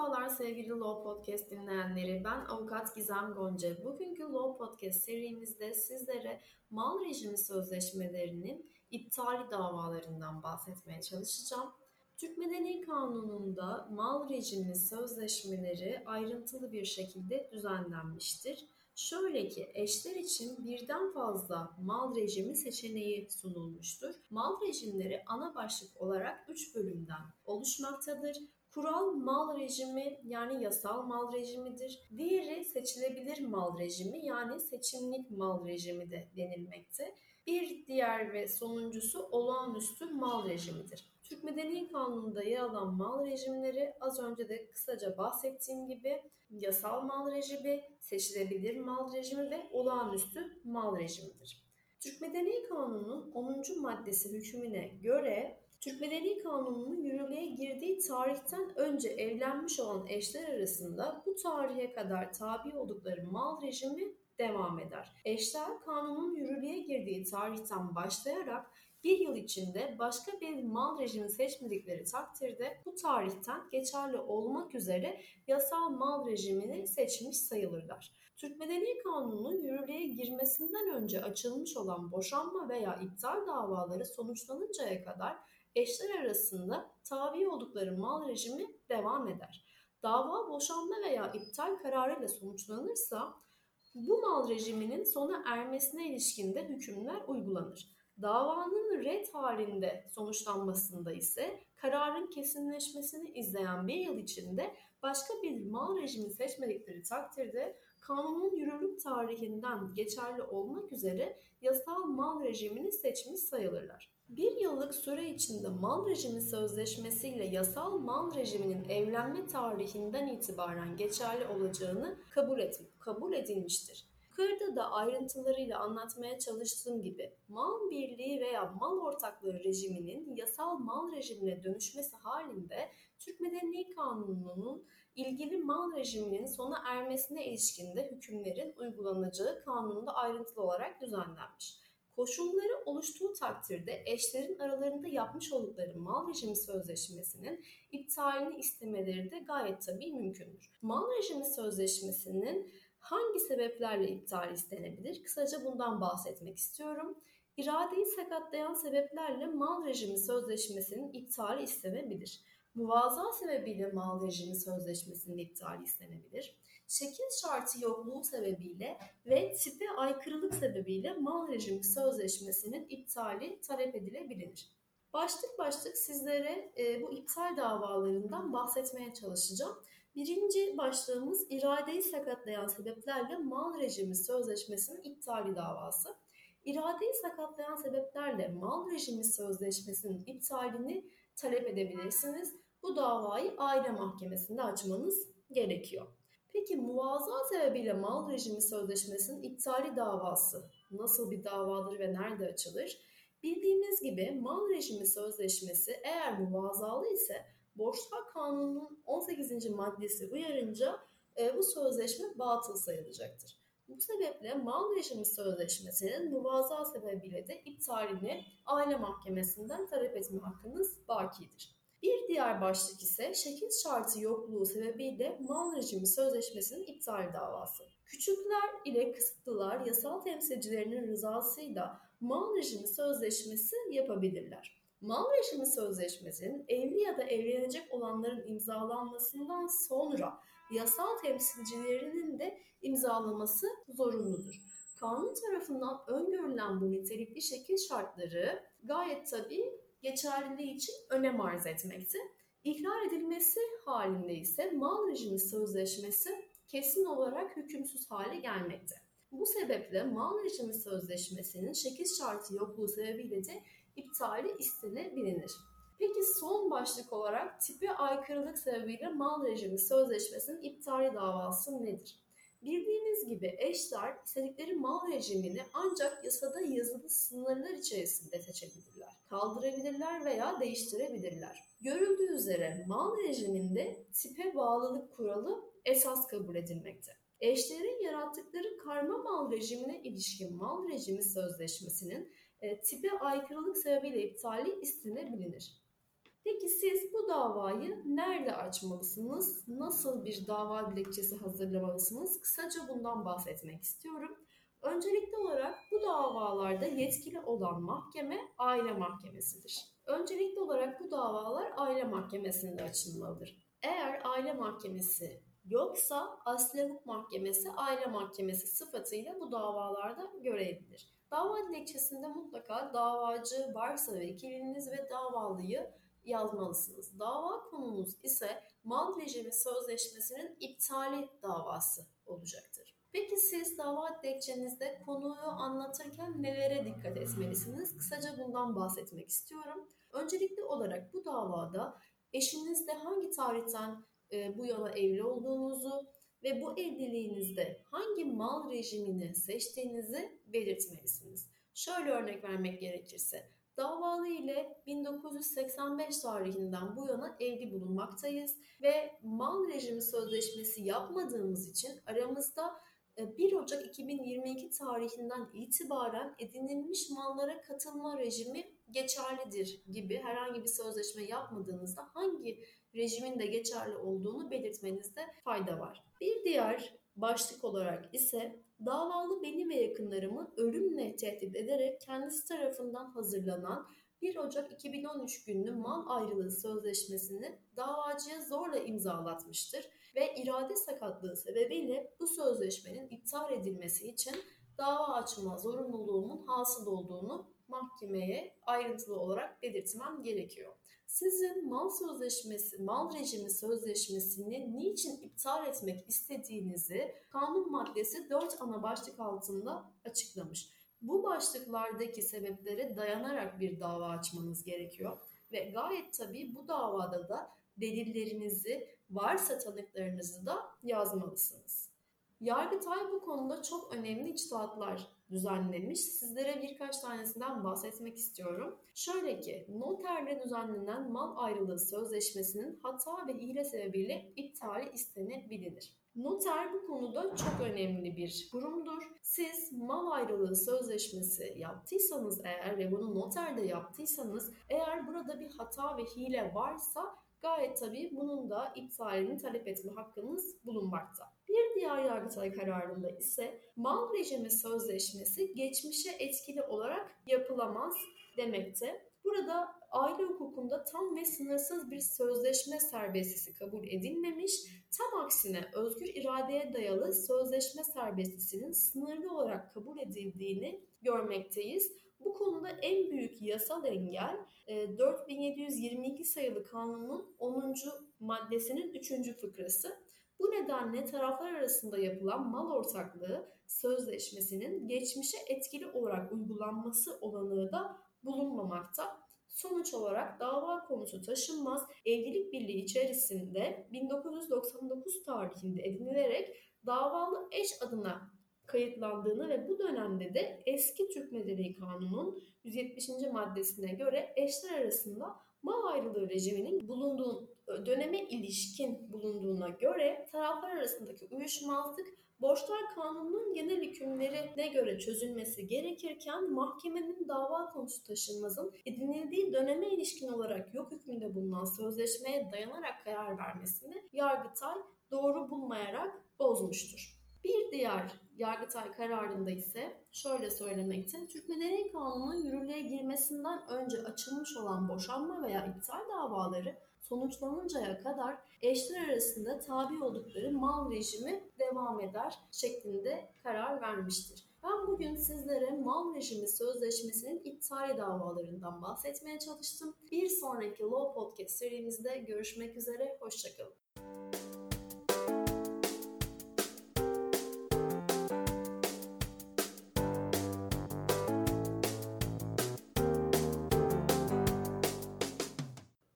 Merhabalar sevgili Law Podcast dinleyenleri. Ben avukat Gizem Gonca. Bugünkü Law Podcast serimizde sizlere mal rejimi sözleşmelerinin iptali davalarından bahsetmeye çalışacağım. Türk Medeni Kanunu'nda mal rejimi sözleşmeleri ayrıntılı bir şekilde düzenlenmiştir. Şöyle ki eşler için birden fazla mal rejimi seçeneği sunulmuştur. Mal rejimleri ana başlık olarak 3 bölümden oluşmaktadır. Kural mal rejimi yani yasal mal rejimidir. Diğeri seçilebilir mal rejimi yani seçimlik mal rejimi de denilmekte. Bir diğer ve sonuncusu olağanüstü mal rejimidir. Türk Medeni Kanunu'nda yer alan mal rejimleri az önce de kısaca bahsettiğim gibi yasal mal rejimi, seçilebilir mal rejimi ve olağanüstü mal rejimidir. Türk Medeni Kanunu'nun 10. maddesi hükmüne göre Türk Medeni Kanunu'nun yürürlüğe girdiği tarihten önce evlenmiş olan eşler arasında bu tarihe kadar tabi oldukları mal rejimi devam eder. Eşler kanunun yürürlüğe girdiği tarihten başlayarak bir yıl içinde başka bir mal rejimi seçmedikleri takdirde bu tarihten geçerli olmak üzere yasal mal rejimini seçmiş sayılırlar. Türk Medeni Kanunu'nun yürürlüğe girmesinden önce açılmış olan boşanma veya iptal davaları sonuçlanıncaya kadar eşler arasında tabi oldukları mal rejimi devam eder. Dava boşanma veya iptal kararıyla sonuçlanırsa bu mal rejiminin sona ermesine ilişkin de hükümler uygulanır. Davanın red halinde sonuçlanmasında ise kararın kesinleşmesini izleyen bir yıl içinde başka bir mal rejimi seçmedikleri takdirde kanunun yürürlük tarihinden geçerli olmak üzere yasal mal rejimini seçmiş sayılırlar. Bir yıllık süre içinde mal rejimi sözleşmesiyle yasal mal rejiminin evlenme tarihinden itibaren geçerli olacağını kabul, et, kabul edilmiştir. Yukarıda da ayrıntılarıyla anlatmaya çalıştığım gibi mal birliği veya mal ortaklığı rejiminin yasal mal rejimine dönüşmesi halinde Türk Medeni Kanunu'nun ilgili mal rejiminin sona ermesine ilişkinde hükümlerin uygulanacağı kanunda ayrıntılı olarak düzenlenmiş. Koşulları oluştuğu takdirde eşlerin aralarında yapmış oldukları mal rejimi sözleşmesinin iptalini istemeleri de gayet tabii mümkündür. Mal rejimi sözleşmesinin hangi sebeplerle iptal istenebilir? Kısaca bundan bahsetmek istiyorum. İradeyi sakatlayan sebeplerle mal rejimi sözleşmesinin iptali istenebilir. Muvaza sebebiyle mal rejimi sözleşmesinin iptali istenebilir. Şekil şartı yokluğu sebebiyle ve tipe aykırılık sebebiyle mal rejimi sözleşmesinin iptali talep edilebilir. Başlık başlık sizlere e, bu iptal davalarından bahsetmeye çalışacağım. Birinci başlığımız iradeyi sakatlayan sebeplerle mal rejimi sözleşmesinin iptali davası. İradeyi sakatlayan sebeplerle mal rejimi sözleşmesinin iptalini talep edebilirsiniz. Bu davayı aile mahkemesinde açmanız gerekiyor. Peki muvaza sebebiyle mal rejimi sözleşmesinin iptali davası nasıl bir davadır ve nerede açılır? Bildiğiniz gibi mal rejimi sözleşmesi eğer muvazalı ise Borçlar Kanunu'nun 18. maddesi uyarınca e, bu sözleşme batıl sayılacaktır. Bu sebeple mal rejimi sözleşmesinin muvaza sebebiyle de iptalini aile mahkemesinden talep etme hakkınız bakidir. Diğer başlık ise şekil şartı yokluğu sebebiyle mal rejimi sözleşmesinin iptal davası. Küçükler ile kısıtlılar yasal temsilcilerinin rızasıyla mal rejimi sözleşmesi yapabilirler. Mal rejimi sözleşmesinin evli ya da evlenecek olanların imzalanmasından sonra yasal temsilcilerinin de imzalaması zorunludur. Kanun tarafından öngörülen bu nitelikli şekil şartları gayet tabii geçerliliği için önem arz etmekte. İhlal edilmesi halinde ise mal rejimi sözleşmesi kesin olarak hükümsüz hale gelmekte. Bu sebeple mal rejimi sözleşmesinin şekil şartı yokluğu sebebiyle de iptali istenebilir. Peki son başlık olarak tipi aykırılık sebebiyle mal rejimi sözleşmesinin iptali davası nedir? Bildiğiniz gibi eşler istedikleri mal rejimini ancak yasada yazılı sınırlar içerisinde seçebilirler, kaldırabilirler veya değiştirebilirler. Görüldüğü üzere mal rejiminde tipe bağlılık kuralı esas kabul edilmekte. Eşlerin yarattıkları karma mal rejimine ilişkin mal rejimi sözleşmesinin e, tipe aykırılık sebebiyle iptali istenebilir. Peki siz bu davayı nerede açmalısınız? Nasıl bir dava dilekçesi hazırlamalısınız? Kısaca bundan bahsetmek istiyorum. Öncelikli olarak bu davalarda yetkili olan mahkeme aile mahkemesidir. Öncelikli olarak bu davalar aile mahkemesinde açılmalıdır. Eğer aile mahkemesi yoksa asli hukuk mahkemesi aile mahkemesi sıfatıyla bu davalarda görebilir. Dava dilekçesinde mutlaka davacı varsa vekiliniz ve davalıyı yazmalısınız. Dava konumuz ise mal rejimi sözleşmesinin iptali davası olacaktır. Peki siz dava dilekçenizde konuyu anlatırken nelere dikkat etmelisiniz? Kısaca bundan bahsetmek istiyorum. Öncelikli olarak bu davada eşinizle hangi tarihten e, bu yana evli olduğunuzu ve bu evliliğinizde hangi mal rejimini seçtiğinizi belirtmelisiniz. Şöyle örnek vermek gerekirse Davalı ile 1985 tarihinden bu yana evli bulunmaktayız ve mal rejimi sözleşmesi yapmadığımız için aramızda 1 e, Ocak 2022 tarihinden itibaren edinilmiş mallara katılma rejimi geçerlidir gibi herhangi bir sözleşme yapmadığınızda hangi rejimin de geçerli olduğunu belirtmenizde fayda var. Bir diğer başlık olarak ise davalı beni ve yakınlarımı ölümle tehdit ederek kendisi tarafından hazırlanan 1 Ocak 2013 günlü mal ayrılığı sözleşmesini davacıya zorla imzalatmıştır ve irade sakatlığı sebebiyle bu sözleşmenin iptal edilmesi için dava açma zorunluluğumun hasıl olduğunu mahkemeye ayrıntılı olarak belirtmem gerekiyor. Sizin mal sözleşmesi, mal rejimi sözleşmesini niçin iptal etmek istediğinizi kanun maddesi 4 ana başlık altında açıklamış. Bu başlıklardaki sebeplere dayanarak bir dava açmanız gerekiyor ve gayet tabii bu davada da delillerinizi, varsa tanıklarınızı da yazmalısınız. Yargıtay bu konuda çok önemli içtihatlar düzenlemiş. Sizlere birkaç tanesinden bahsetmek istiyorum. Şöyle ki, noterle düzenlenen mal ayrılığı sözleşmesinin hata ve hile sebebiyle iptali istenebilir. Noter bu konuda çok önemli bir kurumdur. Siz mal ayrılığı sözleşmesi yaptıysanız eğer ve bunu noterde yaptıysanız eğer burada bir hata ve hile varsa gayet tabii bunun da iptalini talep etme hakkınız bulunmakta. Bir diğer Yargıtay kararında ise mal rejimi sözleşmesi geçmişe etkili olarak yapılamaz demekte. Burada aile hukukunda tam ve sınırsız bir sözleşme serbestisi kabul edilmemiş, tam aksine özgür iradeye dayalı sözleşme serbestisinin sınırlı olarak kabul edildiğini görmekteyiz. Bu konuda en büyük yasal engel 4722 e, sayılı kanunun 10. maddesinin 3. fıkrası. Bu nedenle taraflar arasında yapılan mal ortaklığı sözleşmesinin geçmişe etkili olarak uygulanması olanağı da bulunmamakta. Sonuç olarak dava konusu taşınmaz evlilik birliği içerisinde 1999 tarihinde edinilerek davalı eş adına kayıtlandığını ve bu dönemde de eski Türk Medeni Kanunu'nun 170. maddesine göre eşler arasında mal ayrılığı rejiminin bulunduğu döneme ilişkin bulunduğuna göre taraflar arasındaki uyuşmazlık Borçlar Kanunu'nun genel hükümlerine göre çözülmesi gerekirken mahkemenin dava konusu taşınmazın edinildiği döneme ilişkin olarak yok hükmünde bulunan sözleşmeye dayanarak karar vermesini Yargıtay doğru bulmayarak bozmuştur. Bir diğer Yargıtay kararında ise şöyle söylemekte. Türk Medeni Kanunu'nun yürürlüğe girmesinden önce açılmış olan boşanma veya iptal davaları sonuçlanıncaya kadar eşler arasında tabi oldukları mal rejimi devam eder şeklinde karar vermiştir. Ben bugün sizlere mal rejimi sözleşmesinin iptali davalarından bahsetmeye çalıştım. Bir sonraki Law Podcast serimizde görüşmek üzere, hoşçakalın.